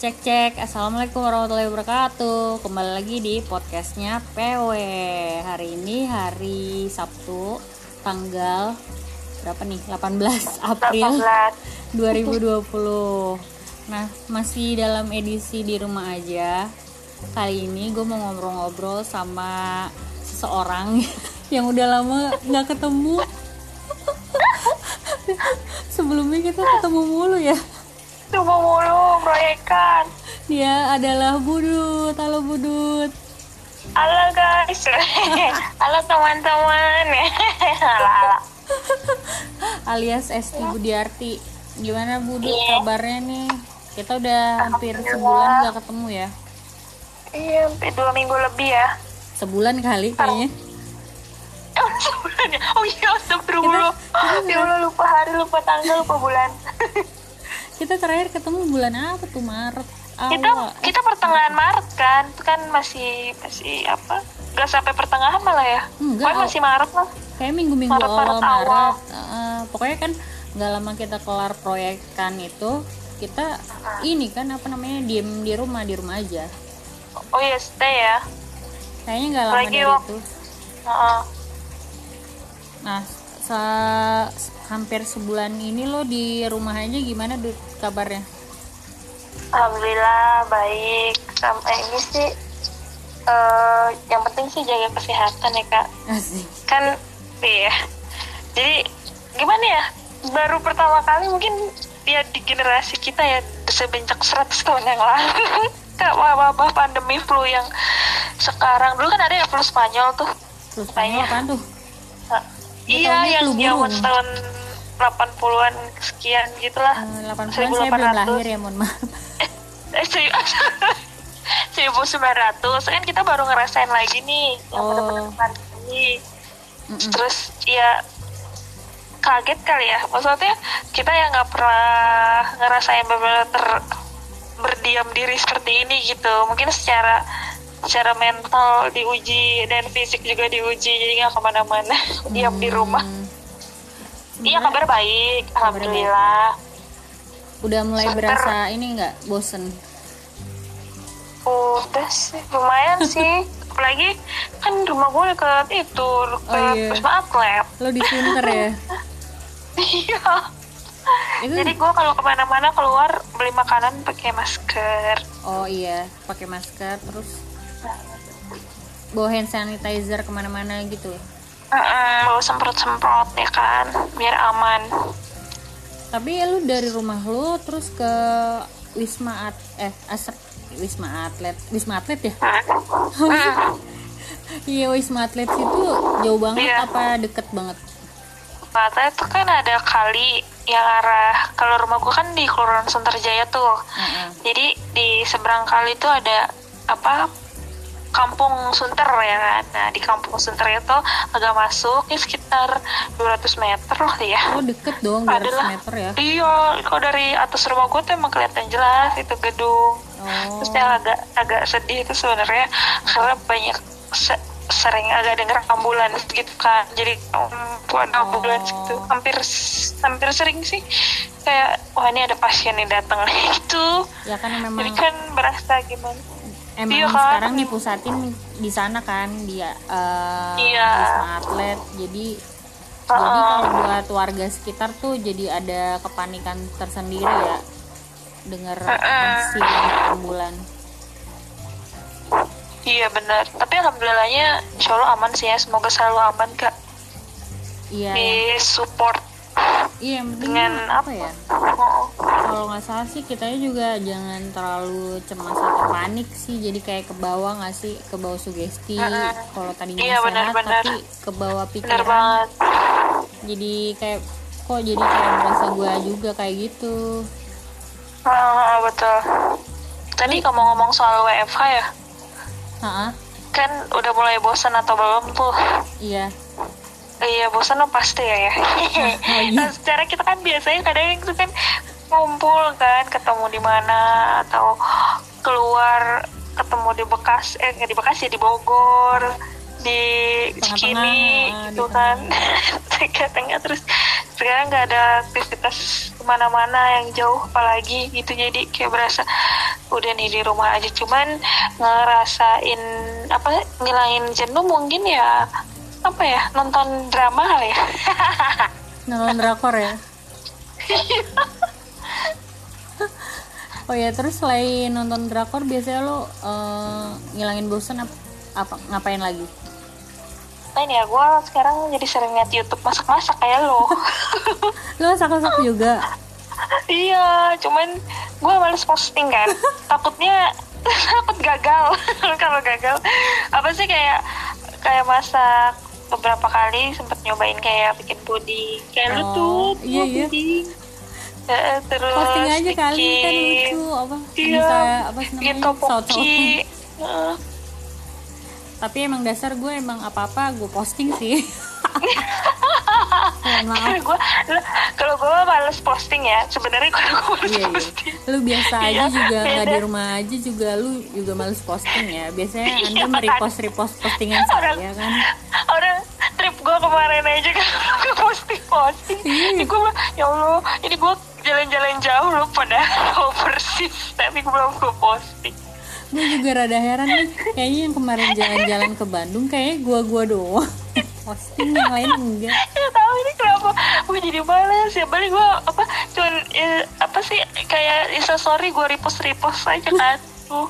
Cek cek, assalamualaikum warahmatullahi wabarakatuh. Kembali lagi di podcastnya PW. Hari ini hari Sabtu, tanggal berapa nih? 18 April 2020. Nah, masih dalam edisi di rumah aja. Kali ini gue mau ngobrol-ngobrol sama seseorang yang udah lama nggak ketemu. Sebelumnya kita ketemu mulu ya. Coba mulu proyekan. Dia adalah Budut. Halo Budut. Halo guys. Halo teman-teman. Halo, halo. Alias Esti Budiarti. Gimana Budut Iya. kabarnya nih? Kita udah hampir sebulan gak ketemu ya. Iya, sampai dua minggu lebih ya. Sebulan kali kayaknya. Oh, sebulan ya? Oh iya, astagfirullah. Ya Allah, lupa hari, lupa tanggal, lupa bulan. Kita terakhir ketemu bulan apa tuh? Maret. kita Awal. Eh, kita pertengahan Maret kan? Itu kan masih masih apa? Gak sampai pertengahan malah ya? Enggak, Pokoknya masih Maret lah. kayak minggu-minggu Maret, awal Maret Maret. awal. Heeh, pokoknya kan nggak lama kita kelar proyekan itu kita ini kan apa namanya diem di rumah di rumah aja. Oh iya, stay ya. Kayaknya nggak lama Lagi dari itu. Heeh. Nah, se- hampir sebulan ini lo di rumah aja gimana Dut, kabarnya? Alhamdulillah baik. Sama ini sih eh yang penting sih jaga kesehatan ya kak. Asik. Kan iya. Jadi gimana ya? Baru pertama kali mungkin ya di generasi kita ya semenjak 100 tahun yang lalu. Kak wabah pandemi flu yang sekarang dulu kan ada ya flu Spanyol tuh. Terus Spanyol apaan tuh? Nah, Gua iya yang flu yang tahun 80-an sekian gitulah. Eh, 8 bulan saya belum 1800. lahir ya, mohon maaf. eh serius 1900 kan kita baru ngerasain lagi nih yang Oh. bener-bener pandemi Mm-mm. terus ya kaget kali ya maksudnya kita yang nggak pernah ngerasain benar-benar ter berdiam diri seperti ini gitu mungkin secara secara mental diuji dan fisik juga diuji jadi nggak ke mana-mana diam di rumah Hmm. Iya kabar baik alhamdulillah Udah mulai Sebentar. berasa ini nggak bosen? Udah sih, lumayan sih. Apalagi kan rumah gue deket itu, deket Oh, iya. Wisma Atlet. Lo di Sunter ya? Iya. Itu Jadi gue kalau ke mana-mana keluar beli makanan pakai masker. oh iya, pakai masker terus bawa hand sanitizer ke mana-mana gitu. Mm-mm, bawa semprot-semprot ya kan, biar aman. Tapi ya lu dari rumah lu terus ke Wisma At eh Asep Wisma Atlet Wisma Atlet ya? Mm. Iya Wisma Atlet situ jauh banget Iya. apa deket banget? Katanya tuh kan ada kali yang arah kalau rumah gue kan di Kelurahan Sunterjaya tuh. Heeh. Jadi di seberang kali itu ada apa kampung Sunter ya kan. Nah di kampung Sunter itu agak masuk ya sekitar 200 meter lah ya. Oh deket dong 200 Adalah. meter ya? Iya, kalau dari atas rumah gue tuh emang kelihatan jelas itu gedung. Oh. Terus yang agak agak sedih itu sebenarnya karena banyak se- sering agak denger ambulans gitu kan. Jadi um, ada ambulans Oh. gitu. Hampir hampir sering sih kayak wah ini ada pasien nih datang gitu. Ya kan memang Jadi kan berasa gimana? Emang Iya kan? sekarang dipusatin di sana kan di eh, Iya. Wisma Atlet. Jadi jadi kalau buat warga sekitar tuh jadi ada kepanikan tersendiri ya dengar si ambulan. Iya benar. Tapi alhamdulillahnya insya Allah aman sih ya. Semoga selalu aman kak. Iya. Di support Iya, yang penting dengan apa ya? Kalau nggak salah sih kita juga jangan terlalu cemas atau panik sih. Jadi kayak ke bawah nggak sih, ke bawah sugesti. Kalau tadinya Iya, sehat benar-benar. tapi ke bawah Bener pikiran. banget. Jadi kayak kok jadi kayak berasa gue juga kayak gitu. Ah, betul. Tadi kamu ngomong soal WFH ya, Heeh, kan udah mulai bosan atau belum tuh? iya. Iya bosan dong pasti ya ya. Nah, secara kita kan biasanya kadang itu kan ngumpul kan, ketemu di mana atau keluar ketemu di Bekas, eh di Bekasi di Bogor, di Cikini gitu kan, tengah-tengah terus sekarang nggak ada aktivitas ke mana-mana yang jauh apalagi gitu. Jadi kayak berasa udah nih di rumah aja. Cuman ngerasain apa ngilangin jenuh mungkin ya apa ya nonton drama kali ya? Nonton drakor ya? Oh ya terus selain nonton drakor biasanya lo eh, ngilangin bosan apa, apa ngapain lagi? Lain ya gue sekarang jadi sering liat YouTube masak-masak kayak lo. Lo masak-masak juga? Iya cuman gue males posting kan. Takutnya takut gagal. Kalau gagal apa sih kayak kayak masak beberapa kali sempet nyobain kayak bikin puding. Kayak lu Oh, tuh iya, iya. puding. Terus posting aja kali kan bikin- lucu apa iya, bisa apa sih bikin namanya topoki tapi emang dasar gue emang apa-apa gue posting sih maaf. Gue kalau gue males posting ya. Sebenarnya kalau gue males iya iya. posting. Lu biasa aja Iya, juga nggak di rumah aja juga lu juga males posting ya. Biasanya Iya, anda merepost repost postingan Orang- saya kan? orang trip gue kemarin aja kan gue posting posting. Iya. ini gue ya allah ini gue jalan-jalan jauh loh pada overseas tapi gue belum gue posting gue juga rada heran nih. Kayaknya yang kemarin jalan-jalan ke Bandung kayaknya gua gua doang. Posting yang lain enggak. Tahu ini kenapa gue jadi males ya. Balik gue apa cuman eh, apa sih kayak instastory gue repost repost aja kan tuh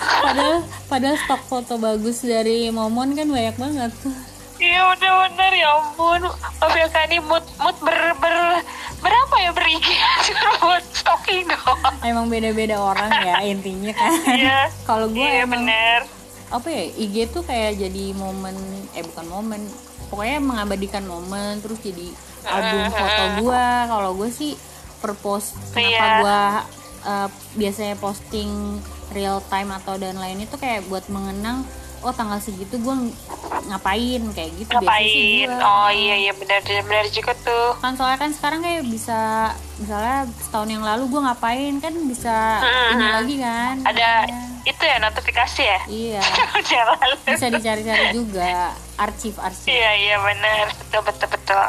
padahal padahal stok foto bagus dari Momon kan banyak banget. Iya bener-bener ya ampun. Maaf ya Kak ini mood, mood ber, ber, berapa ya Cuma buat stalking doang. Emang beda-beda orang ya intinya kan. Iya. Kalau gue Iya emang bener. apa ya IG tuh kayak jadi momen eh bukan momen. Pokoknya mengabadikan momen terus jadi album foto gua. Kalau gue sih purpose kenapa Iya. gua eh, biasanya posting real time atau dan lain itu kayak buat mengenang oh tanggal segitu ng- ngapain? Kayak gitu sih Ngapain? gua. Oh iya iya bener bener juga tuh. Kan soalnya kan sekarang kayak bisa misalnya setahun yang lalu gua ngapain? Kan bisa ini lagi kan Ada Makanya, itu ya notifikasi ya? Iya. Bisa dicari-cari juga arsip-arsip Iya iya bener Betul betul betul.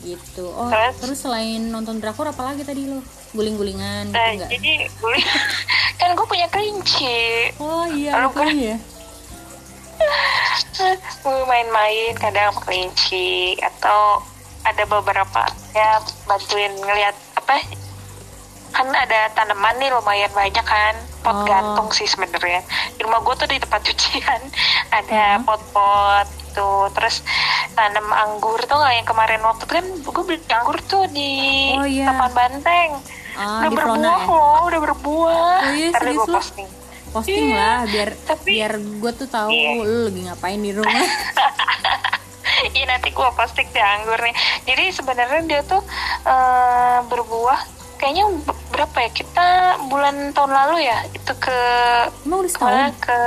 Gitu. Oh Terus? terus selain nonton drakor apalagi tadi lo? Guling-gulingan gitu Nah, enggak jadi gue kan gue punya kelinci. Oh iya apa ya gue main-main kadang kelinci atau ada beberapa ya bantuin ngeliat apa kan ada tanaman nih lumayan banyak kan pot Oh. gantung sih sebenarnya di rumah gue tuh di tempat cucian ada Hmm. pot-pot gitu terus tanam anggur tuh nggak yang kemarin waktu itu kan gue beli anggur tuh di Oh, iya. taman banteng Ah, udah di berbuah ya? loh udah berbuah Oh, iya, serius gue posting posting Iya, lah biar tapi- biar gue tuh tahu Iya. lo lagi ngapain di rumah Iya nanti gua posting deh anggur nih. Jadi sebenarnya dia tuh eh, berbuah kayaknya be- berapa ya? Kita bulan tahun lalu ya itu ke emang udah ke mana setahun ke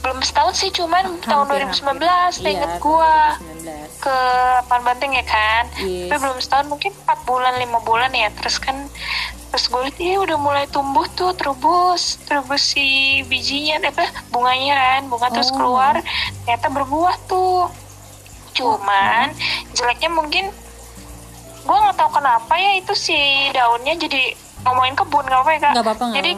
belum setahun sih cuman tahun Hampir, 2019 hampir. inget Iya, gua tahun 2019. ke Pan Banteng ya kan Yes. tapi belum setahun mungkin 4 bulan 5 bulan ya terus kan terus gue liat iya udah mulai tumbuh tuh terubus terubus si bijinya eh, apa bunganya kan bunga terus Oh. keluar ternyata berbuah tuh cuman jeleknya mungkin gue nggak tahu kenapa ya itu si daunnya jadi ngomongin kebun nggak apa ya kak nggak apa-apa nggak jadi.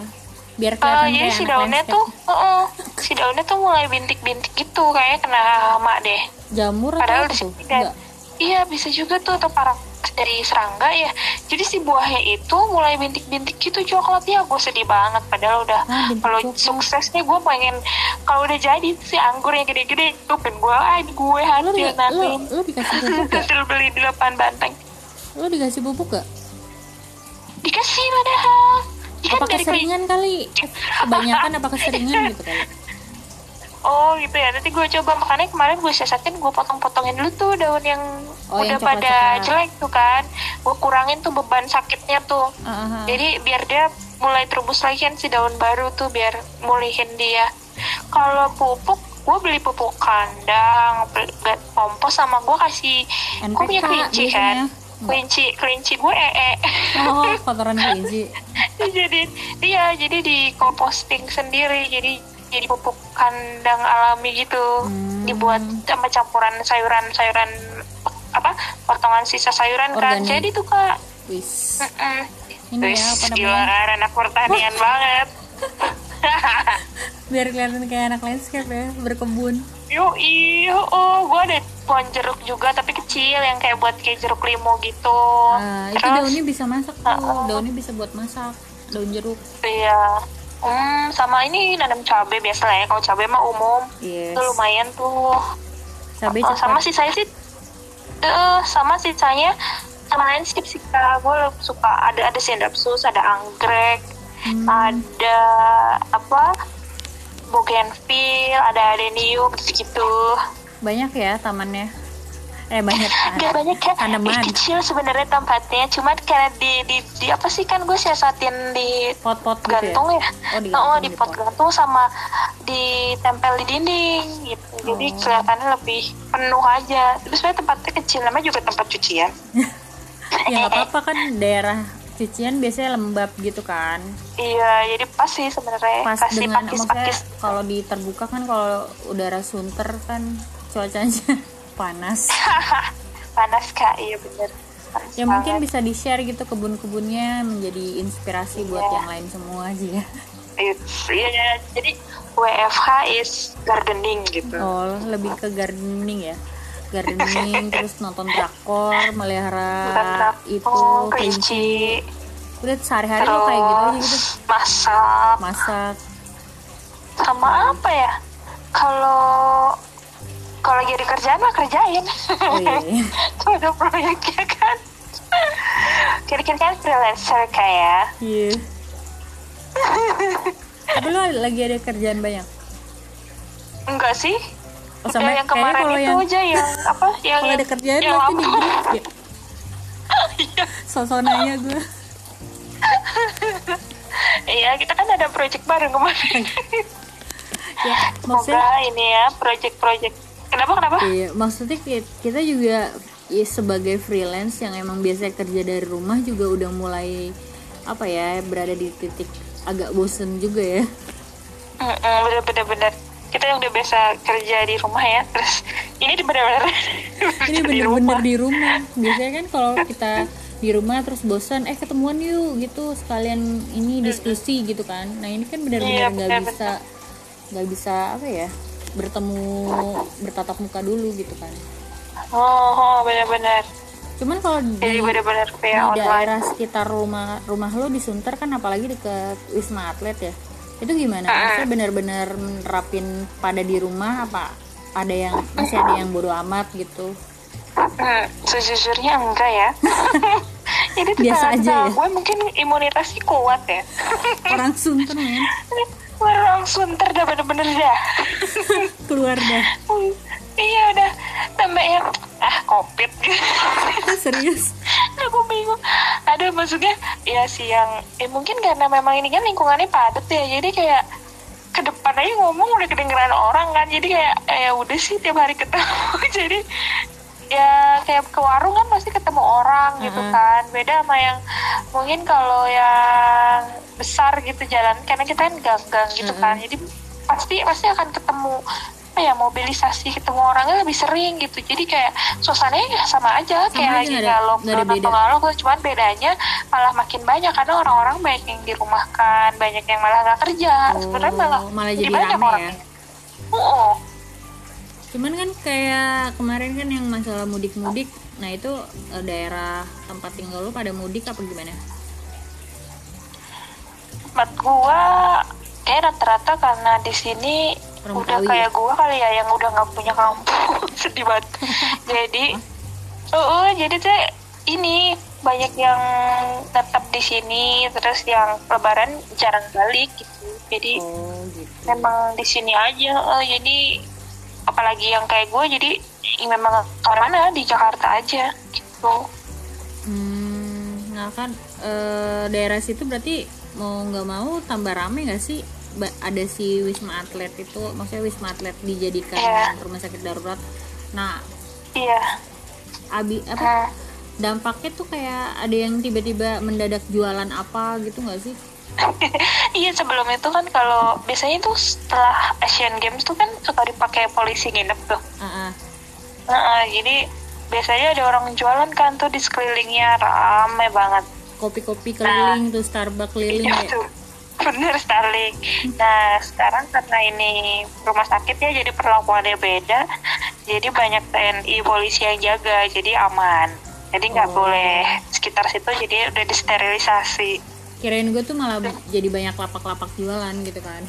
Biar kelihatan jadi kayak si daunnya landscape. tuh, heeh, si daunnya tuh mulai bintik-bintik gitu, kayaknya kena hama deh. jamur Padahal atau di sini kan, iya bisa juga tuh atau parang dari serangga ya. Jadi si buahnya itu mulai bintik-bintik gitu coklat ya, gue sedih banget. Padahal udah Ah, kalau suksesnya gue pengen kalau udah jadi si anggurnya gede-gede, gue pengen gue, ah gue hasil nanti. dikasih gak? Hasil beli di depan banteng. lo dikasih pupuk gak? Dikasih padahal. Ikan apa dari kelinci. keseringan kali kebanyakan apa keseringan gitu kali Oh gitu ya, nanti gue coba makanya kemarin gue siasatin gue potong-potongin dulu tuh daun yang Oh, udah yang pada jelek tuh kan, gue kurangin tuh beban sakitnya tuh. Ah, ah. Jadi biar dia mulai terubus lagi kan si daun baru tuh biar mulihin dia. Kalau pupuk, gue beli pupuk kandang, beli- kompos sama gue kasih, gue punya kelinci kan, kelinci kelinci gue ee. oh kotoran kelinci jadi iya jadi di composting sendiri jadi jadi pupuk kandang alami gitu. Hmm. dibuat sama campuran sayuran-sayuran apa potongan sisa sayuran kan. Organik. jadi tuh kak. Wis. Mm-mm. ini Wis, ya apa gila kan anak pertanian banget. Biar kelihatan kayak anak landscape ya berkebun Yuk, iyo, oh, gue ada pohon jeruk juga tapi kecil yang kayak buat kayak jeruk limo gitu. nah, itu Terus, daunnya bisa masak tuh daunnya bisa buat masak daun jeruk Iya. Hmm, sama ini nanam cabai biasa lah ya. Kalau cabai mah umum. yes Itu lumayan tuh. cabai Oh, sama sih saya sih eh sama sih saya sama landscape sih kak gue suka ada ada sendapsus ada anggrek Hmm. ada apa bougainville ada adenium gitu banyak ya tamannya. Eh banyak Gak banyak kan tanaman. Ih, kecil sebenarnya tempatnya. Cuman karena di, di di apa sih kan gue siasatin di pot-pot gitu ya? gantung ya, Oh, di oh, gantung, di di pot pot. gantung sama ditempel di dinding gitu. Jadi Oh. kelihatannya lebih penuh aja. Terus sebenarnya tempatnya kecil namanya juga tempat cucian. Ya nggak apa-apa kan daerah cucian biasanya lembab gitu kan? Iya jadi pas sih sebenarnya. Pas kasih dengan pakis kalau di terbuka kan kalau udara sunter kan cuacanya panas. Panas kak. Iya bener. Panas ya mungkin banget. bisa di share gitu kebun-kebunnya menjadi inspirasi buat Iya. yang lain semua aja ya. Iya iya. jadi WFH is gardening gitu. Oh lebih ke gardening ya gardening terus nonton drakor melihara itu. oh, kelinci. Udah sehari-hari lo kayak gitu aja gitu. Masak. Masak. Sama apa ya? Kalau kalau lagi ada kerjaan mah kerjain. Oh iya, iya. tuh ada proyeknya kan. Kira-kira kan freelancer kayak Iya. Tapi lo lagi ada kerjaan banyak? enggak sih Oh, sama yang kemarin kalau itu yang aja yang apa yang kalau ada kerjaan yang di lama. grup ya. Sosonanya gue. Iya, kita kan ada project bareng kemarin. Ya, Semoga maksudnya ini ya project-project. Kenapa kenapa? iya, maksudnya ki- kita juga ya, sebagai freelance yang emang biasa kerja dari rumah juga udah mulai apa ya berada di titik agak bosen juga ya. Mm-mm, Bener-bener bener. Kita yang udah biasa kerja di rumah ya, terus ini di bener-bener Ini di bener-bener rumah. di rumah. Biasanya kan kalau kita di rumah terus bosan, eh ketemuan yuk gitu sekalian ini diskusi gitu kan. Nah ini kan Iya, benar-benar nggak benar-benar. bisa nggak bisa apa ya bertemu bertatap muka dulu gitu kan. Oh, oh bener-bener. Cuman kalau di, Jadi bener-bener di online. daerah sekitar rumah rumah lo di Sunter kan apalagi deket Wisma Atlet ya. Itu gimana? Maksudnya benar-benar menerapin pada di rumah apa ada yang masih ada yang bodo amat gitu? Hmm, sejujurnya enggak ya. Ini Biasa aja ya? Gue mungkin imunitasnya kuat ya. Orang Sunter men Orang sunter dah bener-bener dah. keluar dah. Iya udah tambah yang ah covid. Ah, serius? Aku bingung. Ada maksudnya ya siang eh mungkin karena memang ini kan lingkungannya padat ya jadi kayak ke depan aja ngomong udah kedengeran orang kan jadi kayak eh, ya udah sih tiap hari ketemu. Jadi ya kayak ke warung kan pasti ketemu orang gitu Mm-mm. kan. Beda sama yang mungkin kalau yang besar gitu jalan karena kita kan gang-gang gitu kan. Jadi pasti pasti akan ketemu apa ya mobilisasi ketemu orangnya lebih sering gitu jadi kayak suasananya ya sama aja aja, kayak lagi lockdown beda. atau nggak lockdown cuman bedanya malah makin banyak karena orang-orang banyak yang dirumahkan banyak yang malah nggak kerja sebenarnya malah Oh, malah jadi banyak rame ya. orangnya. Oh, Cuman kan kayak kemarin kan yang masalah mudik-mudik, nah itu eh, daerah tempat tinggal lu pada mudik apa gimana? tempat gua kayak rata-rata karena di sini Udah kayak gua kali ya yang udah nggak punya kampung. Sedih banget. Jadi oh jadi tuh ini banyak yang tetap di sini terus yang lebaran jarang balik gitu. Jadi Oh gitu. memang di sini aja eh, jadi apalagi yang kayak gue jadi ya memang ke mana di Jakarta aja gitu. Hmm, nah kan eh, daerah situ berarti mau nggak mau tambah rame nggak sih? Ada si Wisma Atlet itu, maksudnya Wisma Atlet dijadikan Iya. rumah sakit darurat. Nah, iya abi apa nah, dampaknya tuh kayak ada yang tiba-tiba mendadak jualan apa gitu nggak sih? iya sebelum itu kan kalau biasanya tuh setelah Asian Games tuh kan suka dipakai polisi nginep tuh ah. Nah, jadi biasanya ada orang jualan kan tuh di sekelilingnya rame banget kopi-kopi keliling tuh Starbucks keliling iya ya. tuh bener Starling nah sekarang karena ini rumah sakit ya jadi perlakuannya beda jadi banyak TNI polisi yang jaga jadi aman. Jadi nggak Oh. boleh sekitar situ jadi udah disterilisasi. Kirain gue tuh malah jadi banyak lapak-lapak jualan gitu kan.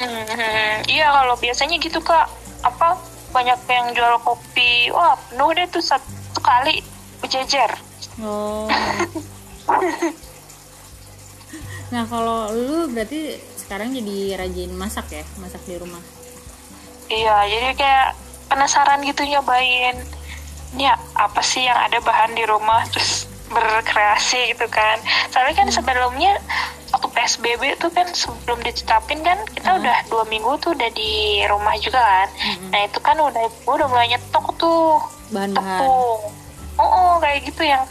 Hmm, iya kalau biasanya gitu kak. Apa banyak yang jual kopi. Wah penuh deh tuh satu kali berjejer. Oh nah kalau lu berarti sekarang jadi rajin masak ya? Masak di rumah? Iya jadi kayak penasaran gitu nyobain. Ini apa sih yang ada bahan di rumah? Terus berkreasi gitu kan. Soalnya kan sebelumnya waktu PSBB tuh kan sebelum ditetapin kan kita Hmm. udah dua minggu tuh udah di rumah juga kan. Mm-mm. nah itu kan udah gue udah mulai nyetok tuh. Bahan-bahan. Tepung oh, oh, kayak gitu yang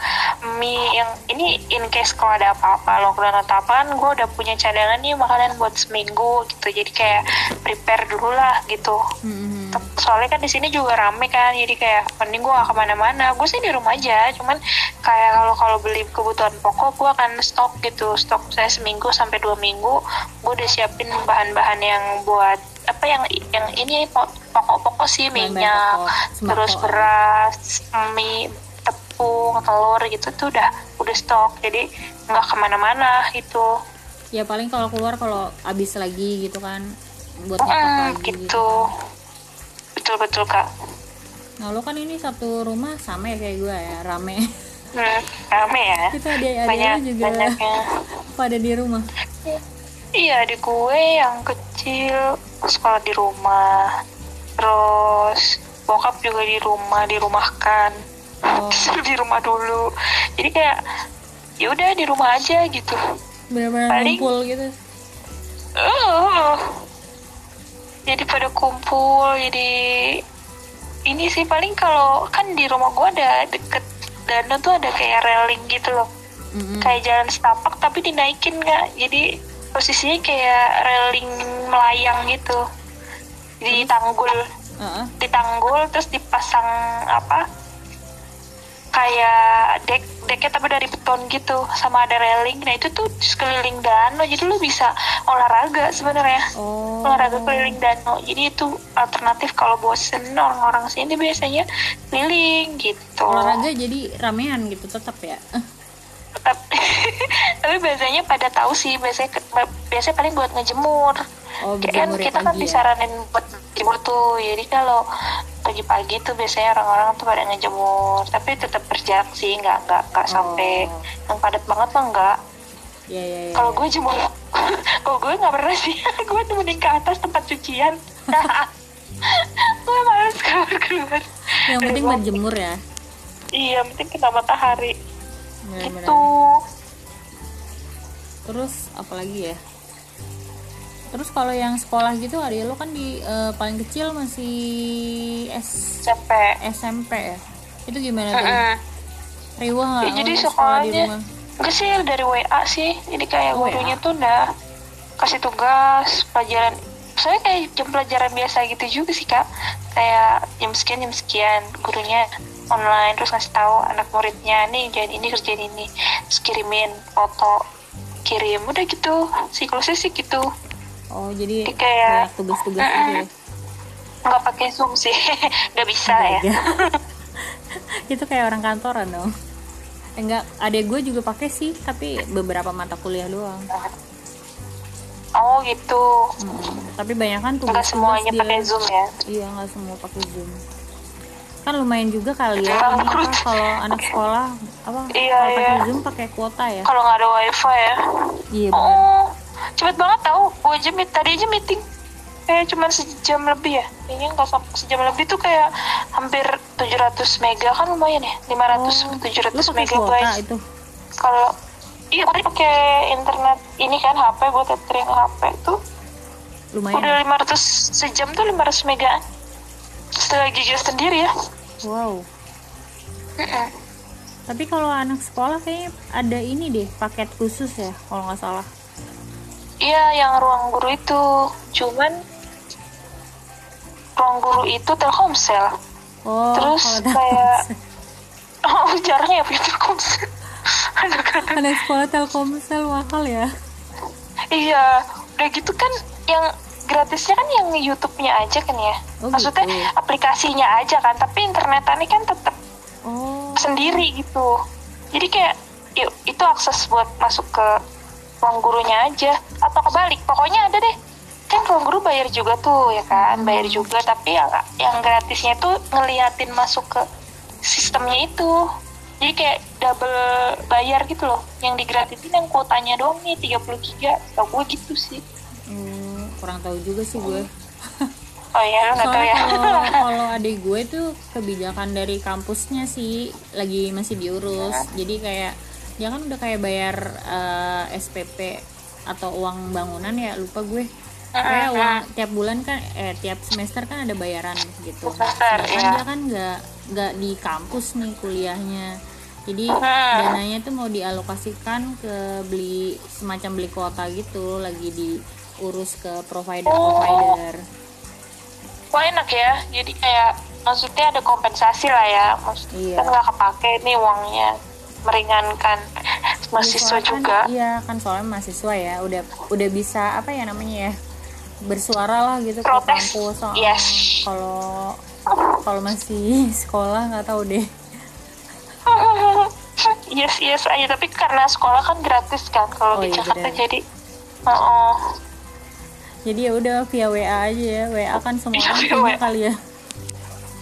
mie yang ini in case kalau ada apa-apa lockdown atau apaan gue udah punya cadangan nih makanan buat seminggu gitu. Jadi kayak prepare dulu lah gitu. Mm-mm. soalnya kan di sini juga rame kan jadi kayak mending gue gak ke mana-mana. Gue sih di rumah aja cuman kayak kalau kalau beli kebutuhan pokok gue akan stok gitu. Stok saya seminggu sampai dua minggu gue udah siapin bahan-bahan yang buat apa yang yang ini po- pokok-pokok sih minyak pokok, terus beras mie tepung telur gitu tuh udah udah stok. Jadi nggak ke mana-mana gitu. Ya paling kalau keluar kalau habis lagi gitu kan buat Mm, nyetok lagi gitu. gitu. Betul betul kak. Nah lo kan ini satu rumah sama ya kayak gue ya rame. Hmm, rame ya. Kita ada ada banyak juga banyaknya. pada di rumah. Iya, di gue yang kecil sekolah di rumah. Terus bokap juga di rumah, dirumahkan. Oh di rumah dulu. Jadi kayak ya udah di rumah aja gitu. benar-benar Paling- ngumpul gitu Uh, jadi pada kumpul, jadi ini sih paling kalau kan di rumah gue ada deket danau tuh ada kayak railing gitu loh. Mm-mm. kayak jalan setapak tapi dinaikin nggak jadi posisinya kayak railing melayang gitu di tanggul Heeh. di tanggul terus dipasang apa kayak dek deknya tapi dari beton gitu sama ada railing. Nah itu tuh sekeliling danau jadi lu bisa olahraga sebenarnya. Oh. Olahraga keliling danau jadi itu alternatif kalau bosen orang-orang sini biasanya keliling gitu. Olahraga jadi ramean gitu tetap ya? Tapi, tapi biasanya pada tahu sih biasanya biasanya paling buat ngejemur. Oh kan kita kan ya? disaranin buat jemur tuh. Jadi kalau pagi-pagi tuh biasanya orang-orang tuh pada ngejemur. Tapi tetap berjarak sih nggak nggak nggak sampai Oh. yang padat banget mah enggak ya ya ya kalau gue jemur kalau gue nggak pernah sih. Gue temenin ke atas tempat cucian. Gue males keluar keluar. Yang penting berjemur ya. Iya penting kena matahari. Benar-benar. gitu. Terus apalagi ya terus kalau yang sekolah gitu adik lo kan di eh, paling kecil masih S capek SMP ya? Itu gimana tuh? Mm-mm. riwah nggak Ya, jadi sekolahnya enggak sih dari WA sih. Jadi kayak Oh, gurunya WA. tuh udah kasih tugas pelajaran. Saya kayak jam pelajaran biasa gitu juga sih kak. Kayak jam sekian jam sekian gurunya online terus ngasih tahu anak muridnya nih jadi ini kerjain ini. Terus kirimin foto kirim. Udah gitu siklusnya sih gitu oh jadi Jadi kayak- banyak tugas-tugas gitu ya? nggak pakai zoom sih nggak bisa ya. Aja. itu kayak orang kantoran dong. Enggak adek gue juga pakai sih tapi beberapa mata kuliah doang. Oh gitu. Mm, tapi banyak kan tugas nggak semuanya pakai zoom ya? Iya nggak semua pakai zoom. Kan lumayan juga kali ya. Apa kalau anak sekolah apa Iya, kalau pakai iya. zoom pakai kuota ya? Kalau nggak ada wifi ya? Iya benar Oh, cepet banget tau. Gue aja meet, tadi aja meeting. Kayak cuma sejam lebih ya. Kayaknya nggak sampai sejam lebih tuh kayak hampir 700 mega kan lumayan ya. 500 Oh, sampai lu 700 pakai mega guys. itu Kalau iya gue pakai internet ini kan HP gue tethering HP tuh lumayan udah 500 sejam tuh 500 mega. Setelah giga sendiri ya. wow tapi kalau anak sekolah kayaknya ada ini deh paket khusus ya kalau nggak salah Iya, yang ruang guru itu. Cuman ruang guru itu Telkomsel. oh Terus kalau kayak-. Oh, jarang ya punya Telkomsel. Anak-anak anak sekolah Telkomsel mahal ya iya udah gitu kan yang gratisnya kan yang YouTube-nya aja kan ya Oh, maksudnya gitu. aplikasinya aja kan tapi internetannya kan tetap oh sendiri gitu jadi kayak yuk itu akses buat masuk ke ruang gurunya aja. Atau kebalik pokoknya ada deh. Kan ruang guru bayar juga tuh ya kan? Bayar juga tapi yang yang gratisnya tuh ngeliatin masuk ke sistemnya itu. Jadi kayak double bayar gitu loh. Yang digratisin yang kuotanya doang nih 30 giga. Tau gue gitu sih. Hmm, kurang tahu juga sih gue oh ya lu nggak tahu soalnya ya? kalau kalau adik gue tuh kebijakan dari kampusnya sih. Lagi masih diurus. Jadi kayak dia kan udah kayak bayar eh, SPP atau uang bangunan ya lupa gue. Kayak uang tiap bulan kan eh tiap semester kan ada bayaran gitu. Semester, ya. dia kan nggak nggak di kampus nih kuliahnya. Jadi Hmm. dananya tuh mau dialokasikan ke beli semacam beli kuota gitu lagi diurus ke provider provider. Wah enak ya, jadi kayak maksudnya ada kompensasi lah ya, maksudnya Iya. kan nggak kepake nih uangnya, meringankan mahasiswa Soalnya kan- juga. iya kan soalnya mahasiswa ya udah udah bisa apa ya namanya ya bersuara lah gitu ke Protes. kampus soal Yes. kalau kalau masih sekolah nggak tahu deh yes yes aja, tapi karena sekolah kan gratis kan kalau Oh, di iya, Jakarta benar. jadi, oh, jadi ya udah via WA aja ya WA kan semua Iya, orang punya kali ya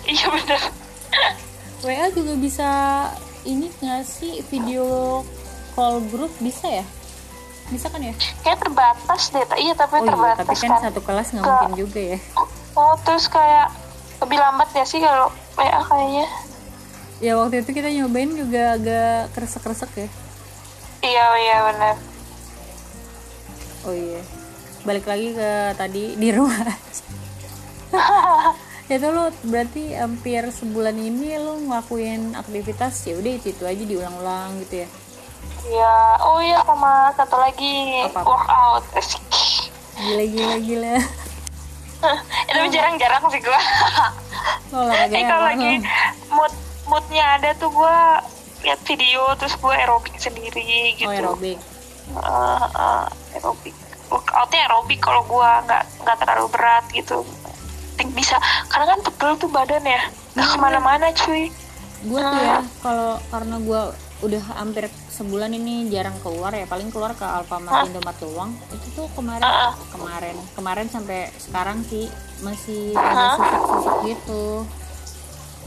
iya bener. WA juga bisa ini nggak sih video call grup bisa ya bisa kan ya Kayak terbatas deh, iya tapi oh iya terbatas tapi kan kan. satu kelas nggak mungkin juga ya Oh terus kayak lebih lambat ya sih kalau WA kayaknya. ya waktu itu kita nyobain juga agak kresek-kresek ya Iya iya benar. Oh iya. Balik lagi ke tadi di rumah. itu lo berarti hampir sebulan ini lo ngelakuin aktivitas ya udah itu itu aja diulang-ulang gitu ya. Iya, oh iya sama satu lagi Apa-apa? workout. Asik. Gila gila gila. itu jarang-jarang sih gua. Olahraga eh kalau lagi mood moodnya ada tuh gua lihat video terus gua aerobik sendiri gitu. Oh aerobik. Eh, eh, aerobik. Workoutnya aerobik kalau gua nggak nggak terlalu berat gitu. Think bisa. Karena kan pegel tuh badan ya. Nggak Iya. ke mana-mana cuy. Gue tuh ya kalau karena gue udah hampir sebulan ini jarang keluar ya. Paling keluar ke Alfamart Indomaret doang. Itu tuh kemarin. Ah, ah. kemarin. Kemarin sampai sekarang sih. Masih ada susuk-susuk gitu.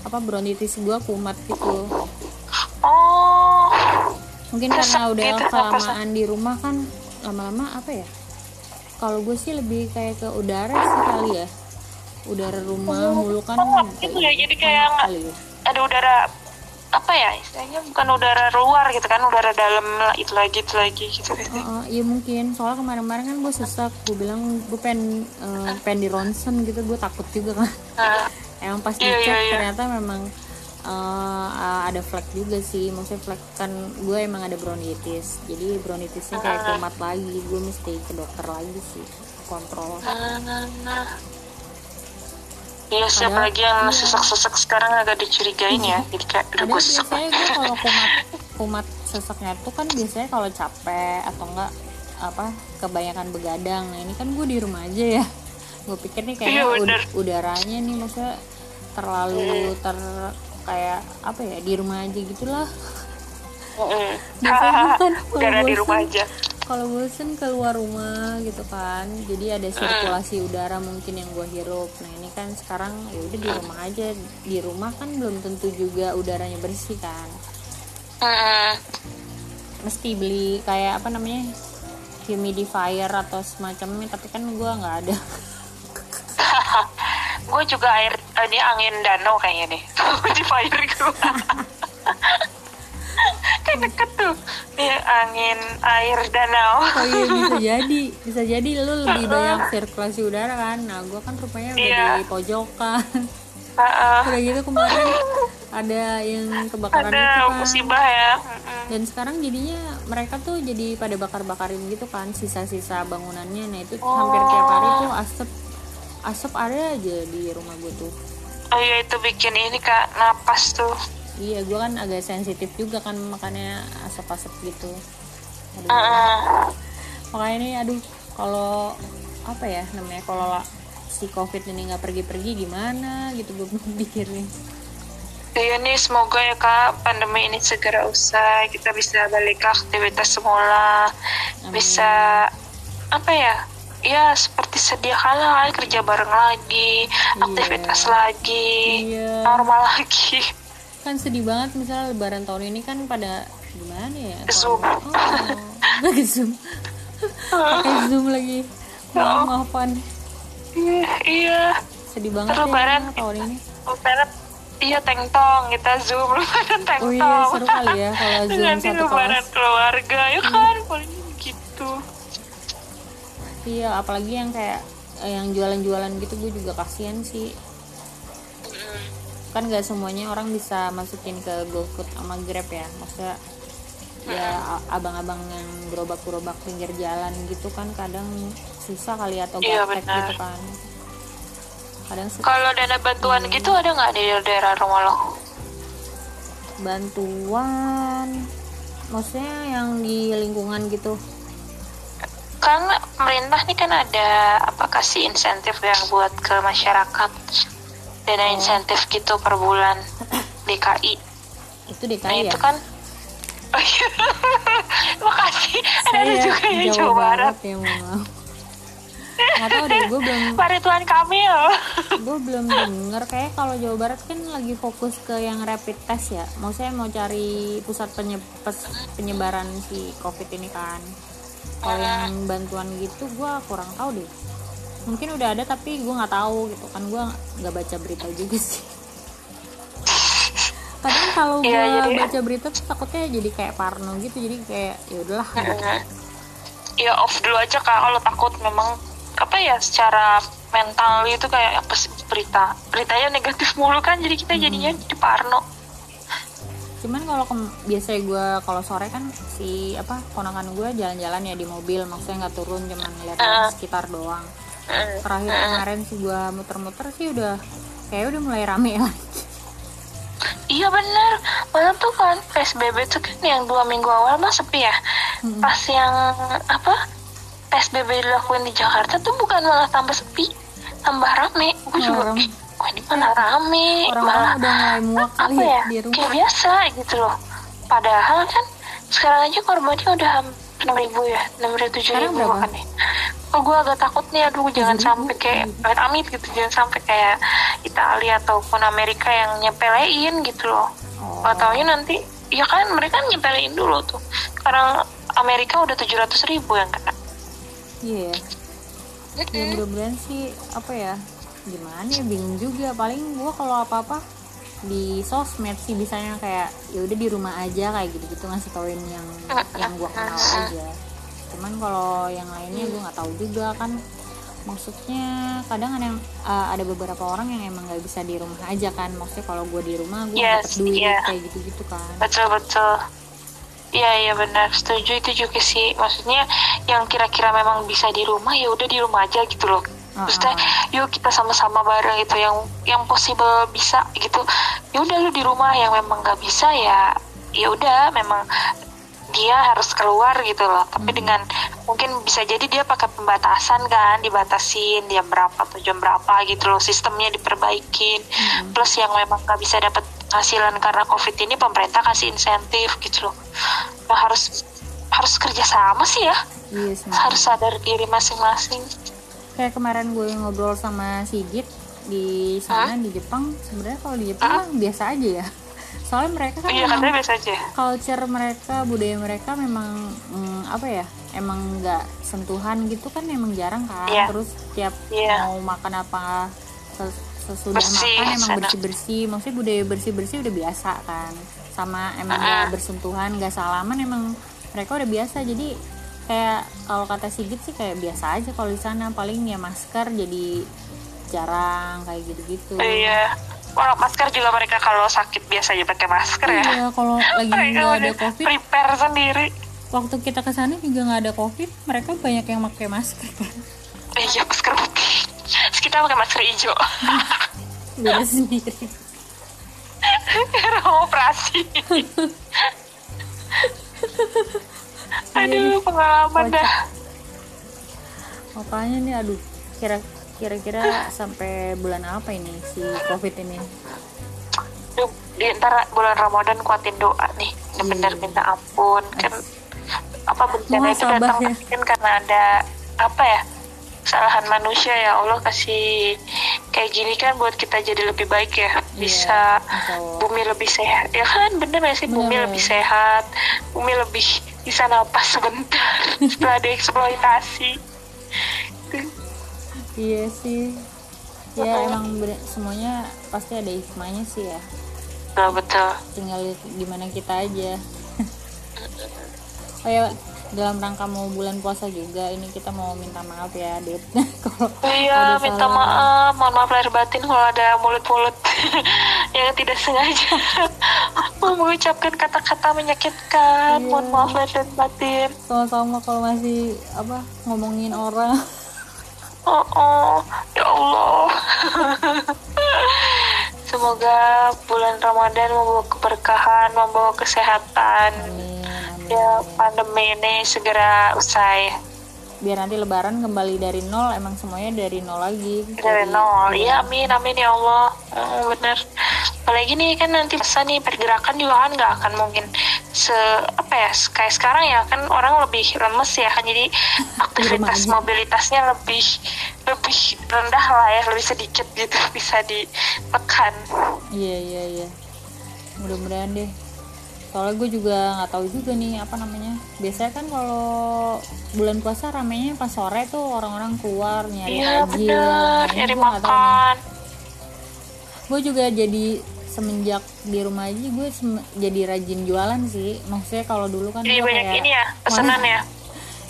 Apa bronkitis gue kumat gitu. Oh, mungkin karena udah gitu, kelamaan di rumah kan lama-lama apa ya? Kalau gue sih lebih kayak ke udara sih kali ya udara rumah mulu kan. Oh, itu ya, jadi kayak ya. ada udara apa ya istilahnya bukan udara luar gitu kan udara dalam itu lagi itu lagi gitu. Gitu. Oh, oh, iya mungkin. Soalnya kemarin-kemarin kan gue sesak gue bilang gue pengen eh, pengen di ronsen gitu gue takut juga kan. Nah, emang pas Iya, dicek iya, iya. ternyata memang eh, ada flek juga sih. Maksudnya flek kan gue emang ada bronkitis. Jadi bronkitisnya kayak kumat lagi. Gue mesti ke dokter lagi sih kontrol. Nah, nah, nah. Iya sih Padahal- apalagi yang iya. sesak-sesak sekarang agak dicurigain ya. Jadi kayak udah Padahal busuk biasanya gue kalau kumat kumat sesaknya tuh kan biasanya kalau capek atau enggak apa kebanyakan begadang. Nah ini kan gue di rumah aja ya. Gue pikir nih kayaknya Iya, ud- udaranya nih maksudnya terlalu ter kayak apa ya di rumah aja gitulah. Mm-mm. biasanya kan udara di rumah aja kalau bosen keluar rumah gitu kan jadi ada sirkulasi udara mungkin yang gue hirup. Nah ini kan sekarang ya udah di rumah aja. Di rumah kan belum tentu juga udaranya bersih kan. Mm-mm. mesti beli kayak apa namanya humidifier atau semacamnya tapi kan gue nggak ada. Gue juga air ini angin danau kayaknya nih. Di fire gue kan deket tuh. Ya, angin air danau. Oh iya bisa jadi. Bisa jadi lu lebih banyak sirkulasi udara kan. Nah gue kan rupanya udah Iya. di pojokan Heeh. udah gitu kemarin ada yang kebakaran ada itu kan. musibah ya. Dan sekarang jadinya mereka tuh jadi pada bakar-bakarin gitu kan sisa-sisa bangunannya. Nah itu hampir tiap hari tuh asap asap ada aja di rumah gue tuh. Oh iya itu bikin ini kak napas tuh iya gue kan agak sensitif juga kan makanya asap-asap gitu Aduh. Heeh. makanya ini aduh kalau apa ya namanya kalau la- si covid ini nggak pergi-pergi gimana gitu gue pikir nih Iya nih semoga ya kak pandemi ini segera usai kita bisa balik ke aktivitas semula Amin. bisa apa ya ya seperti sedia kala kerja bareng lagi aktivitas lagi Iya. normal lagi kan sedih banget misalnya lebaran tahun ini kan pada gimana ya? Zoom. oh, lagi zoom. Pakai zoom lagi. Maaf maafan. Iya iya. Sedih banget Lebaran. ya tahun ini. lebaran iya tengtong kita zoom lebaran tengtong oh iya seru kali ya kalau zoom nanti satu lebaran kelas. keluarga ya kan? Paling gitu. Iya apalagi yang kayak eh, yang jualan-jualan gitu gue juga kasihan sih kan gak semuanya orang bisa masukin ke GoFood sama Grab ya. Maksudnya ya abang-abang yang gerobak-gerobak pinggir jalan gitu kan kadang susah kali atau Iya, gaptek benar. gitu kan. Kadang kalau dana bantuan gitu ada nggak di daerah rumah lo? Bantuan maksudnya yang di lingkungan gitu? Kan pemerintah nih kan ada apa kasih insentif yang buat ke masyarakat dana Oh. insentif gitu per bulan. DKI itu DKI nah ya? itu kan oh iya. Makasih. Ada saya juga ya Jawa, Jawa Barat Barat. ya mohon maaf. Nggak tahu deh gue belum Pak Ridwan Kamil. Gue belum denger. Kayak kalau Jawa Barat kan lagi fokus ke yang rapid test ya. Mau saya mau cari pusat penye- penyebaran si covid ini kan. Kalau yang bantuan gitu gue kurang tahu deh mungkin udah ada tapi gue nggak tahu gitu kan gue nggak baca berita juga sih kadang kalau gue jadi- baca berita tuh takutnya jadi kayak parno gitu jadi kayak ya udahlah gitu. ya off dulu aja kak kalau takut memang apa ya secara mental itu kayak apa sih berita beritanya negatif mulu kan jadi kita jadinya Hmm. jadi parno cuman kalau biasanya gue kalau sore kan si apa ponakan gue jalan-jalan ya di mobil maksudnya nggak turun cuman lihat Ah. sekitar doang. Terakhir kemarin sih gue muter-muter sih udah kayak udah mulai rame lagi Iya bener, malah tuh kan PSBB tuh kan yang dua minggu awal mah sepi ya. Mm-mm. Pas yang apa PSBB dilakuin di Jakarta tuh bukan malah tambah sepi, tambah rame. Gue juga, Orang- ih, kok ini malah rame, malah orang-orang udah mulai apa ya ya, di rumah kayak biasa gitu loh. Padahal kan sekarang aja korbannya udah enam ribu ya, enam ribu tujuh ribu bahkan ya. Oh, gue agak takut nih, aduh jangan 7.000? sampai kayak amit amit gitu, jangan sampai kayak Italia ataupun Amerika yang nyepelein gitu loh. oh, taunya nanti, ya kan mereka nyepelein dulu tuh. Sekarang Amerika udah 700 ribu yang kena. iya ya mudah-mudahan sih apa ya gimana ya bingung juga paling gue kalau apa-apa di sosmed sih bisanya kayak ya udah di rumah aja kayak gitu-gitu ngasih tauin yang yang gue kenal aja cuman kalau yang lainnya gue nggak tahu juga kan maksudnya kadang ada yang uh, ada beberapa orang yang emang nggak bisa di rumah aja kan maksudnya kalau gue di rumah gue Yes, dapet duit iya. kayak gitu-gitu kan Betul betul. Iya iya benar, setuju itu juga sih. Maksudnya yang kira-kira memang bisa di rumah ya udah di rumah aja gitu loh. Maksudnya yuk kita sama-sama bareng gitu yang yang possible bisa gitu. Ya udah lu di rumah yang memang nggak bisa ya ya udah memang dia harus keluar gitu loh. Tapi dengan mungkin bisa jadi dia pakai pembatasan kan, dibatasin jam berapa atau jam berapa gitu loh. Sistemnya diperbaikin. Plus yang memang nggak bisa dapat penghasilan karena covid ini pemerintah kasih insentif gitu loh. Nah, harus harus kerjasama sih ya. iya sebenarnya. Harus sadar diri masing-masing. Kayak kemarin gue ngobrol sama Sigit di sana di Jepang sebenarnya kalau di Jepang mah biasa aja ya. Soalnya mereka kan Iya memang biasa aja. culture mereka budaya mereka memang mm, apa ya emang nggak sentuhan gitu kan emang jarang kan. Iya. terus tiap Iya. mau makan apa ses- sesudah Bersih, makan emang bersih bersih maksudnya budaya bersih bersih udah biasa kan. Sama emang nggak bersentuhan nggak salaman emang mereka udah biasa. Jadi kayak kalau kata Sigit sih kayak biasa aja kalau di sana paling ya masker jadi jarang kayak gitu gitu Iya. Kalau masker juga mereka kalau sakit biasa aja pakai masker ya. iya kalau lagi nggak ada covid prepare sendiri. waktu kita ke sana juga nggak ada covid mereka banyak yang pakai masker Eh, Iya masker putih. Terus kita pakai masker hijau. beda sendiri Karena operasi. Aduh pengalaman Kocak. dah. makanya nih aduh kira kira-kira sampai bulan apa ini si covid ini Duh, di antara bulan Ramadan kuatin doa nih benar-benar Iya. minta ampun kan apa bencana itu datang ya. mungkin karena ada apa ya kesalahan manusia ya Allah kasih kayak gini kan buat kita jadi lebih baik ya bisa Allah. bumi lebih sehat ya kan bener gak sih bumi Bener. lebih sehat bumi lebih bisa napas sebentar setelah dieksploitasi iya sih. Ya emang? bener- semuanya pasti ada hikmahnya sih ya. Betul betul. Tinggal gimana kita aja. Oh ya dalam rangka mau bulan puasa juga ini kita mau minta maaf ya Dit kalau Iya, minta salah. maaf, mohon maaf lahir batin kalau ada mulut-mulut yang tidak sengaja mengucapkan kata-kata menyakitkan. Iya. Mohon maaf lahir batin. sama-sama kalau masih apa ngomongin orang Oh, oh, ya Allah. Semoga bulan Ramadan membawa keberkahan, membawa kesehatan. amin Ya, pandemi ini segera usai. biar nanti lebaran kembali dari nol emang semuanya dari nol lagi. Dari nol. Iya amin amin ya Allah. Oh, bener. Apalagi nih kan nanti masa nih pergerakan juga kan nggak akan mungkin se apa ya kayak sekarang ya kan orang lebih lemes ya kan. Jadi aktivitas mobilitasnya lebih lebih rendah lah ya lebih sedikit gitu bisa ditekan iya iya iya. Mudah-mudahan deh soalnya gue juga nggak tahu juga nih apa namanya. Biasanya kan kalau bulan puasa ramenya pas sore tuh orang-orang keluar nyari iya takjil. bener nyari makan. Gue juga jadi semenjak di rumah aja gue jadi rajin jualan sih. Maksudnya kalau dulu kan jadi banyak kayak- ini ya pesanan ya?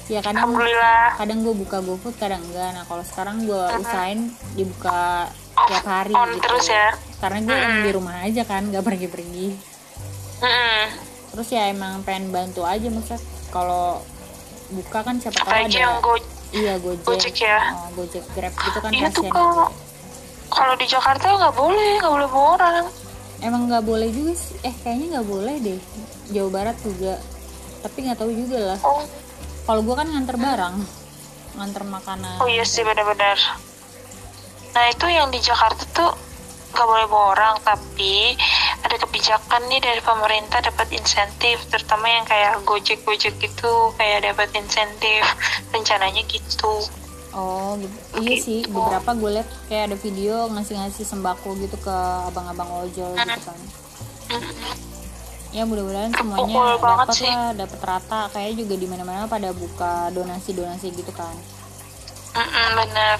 Ya kadang alhamdulillah. kadang gue buka GoFood kadang enggak. Nah kalau sekarang gue usahain dibuka tiap hari on gitu. terus ya? Karena gue emang di rumah aja kan nggak pergi-pergi Terus ya emang pengen bantu aja maksudnya kalau buka kan siapa tahu apalagi yang ada go iya gojek. Gojek ya. oh, gojek grab gitu kan Iya tuh, juga kalau di Jakarta nggak boleh nggak boleh bawa orang. Emang nggak boleh juga sih. Eh kayaknya nggak boleh deh. Jawa Barat juga. Tapi nggak tahu juga lah. Oh. Kalau gue kan nganter barang. Nganter makanan. Oh iya sih benar-benar. Nah itu yang di Jakarta tuh nggak boleh bawa orang, tapi ada kebijakan nih dari pemerintah dapat insentif, terutama yang kayak Gojek Gojek gitu kayak dapat insentif, rencananya gitu. oh gitu. iya sih Gitu. beberapa gue liat kayak ada video ngasih-ngasih sembako gitu ke abang-abang ojol gitu kan ya mudah-mudahan semuanya dapat lah dapat rata kayak juga di mana-mana pada buka donasi-donasi gitu kan Mm-mm, bener.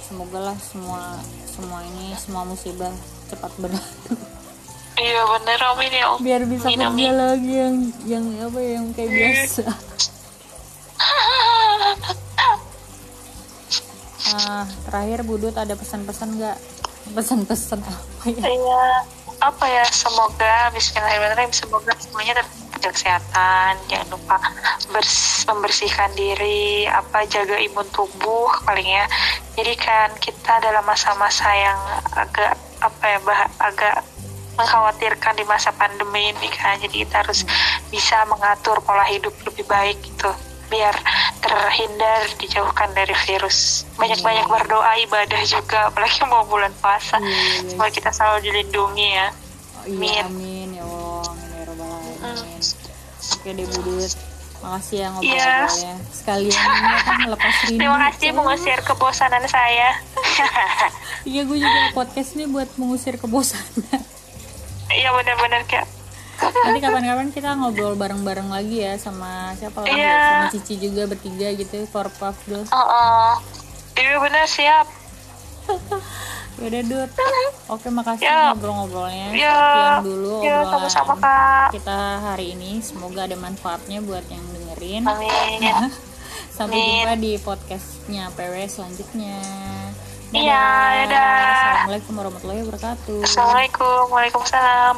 semoga lah semua semua ini semua musibah cepat berlalu Iya bener amin ya Allah. biar bisa Amin, kerja amin. lagi yang yang apa ya, yang kayak biasa. Ah terakhir budut ada pesan-pesan nggak? Pesan-pesan apa ya? Iya, apa ya semoga Bismillahirrahmanirrahim semoga semuanya tetap jaga kesehatan jangan lupa bers- membersihkan diri apa jaga imun tubuh paling ya. Jadi kan kita dalam masa-masa yang agak apa ya bah- agak mengkhawatirkan di masa pandemi ini kan. Jadi kita harus bisa mengatur pola hidup lebih baik gitu biar terhindar dijauhkan dari virus. Banyak-banyak berdoa ibadah juga apalagi mau bulan puasa. Iya, iya, iya. semoga kita selalu dilindungi ya. Oh, iya Amin. amin oke deh budut makasih ya Iya. ngobrol-ngobrolnya sekalian ini kan lepas rindu terima kasih mengusir kebosanan saya. Iya gue juga podcast ini buat mengusir kebosanan. Iya benar-benar kayak nanti kapan-kapan kita ngobrol bareng-bareng lagi ya sama siapa lagi? Iya. sama Cici juga bertiga gitu Powerpuff Girls. Oh, oh. iya benar siap Yaudah Dut Oke makasih Ya. ngobrol-ngobrolnya Ya. Sekian dulu Ya, sama-sama, Kak. Kita hari ini Semoga ada manfaatnya buat yang dengerin amin Sampai Amin. jumpa di podcastnya PW selanjutnya Iya, dadah. Assalamualaikum warahmatullahi wabarakatuh assalamualaikum waalaikumsalam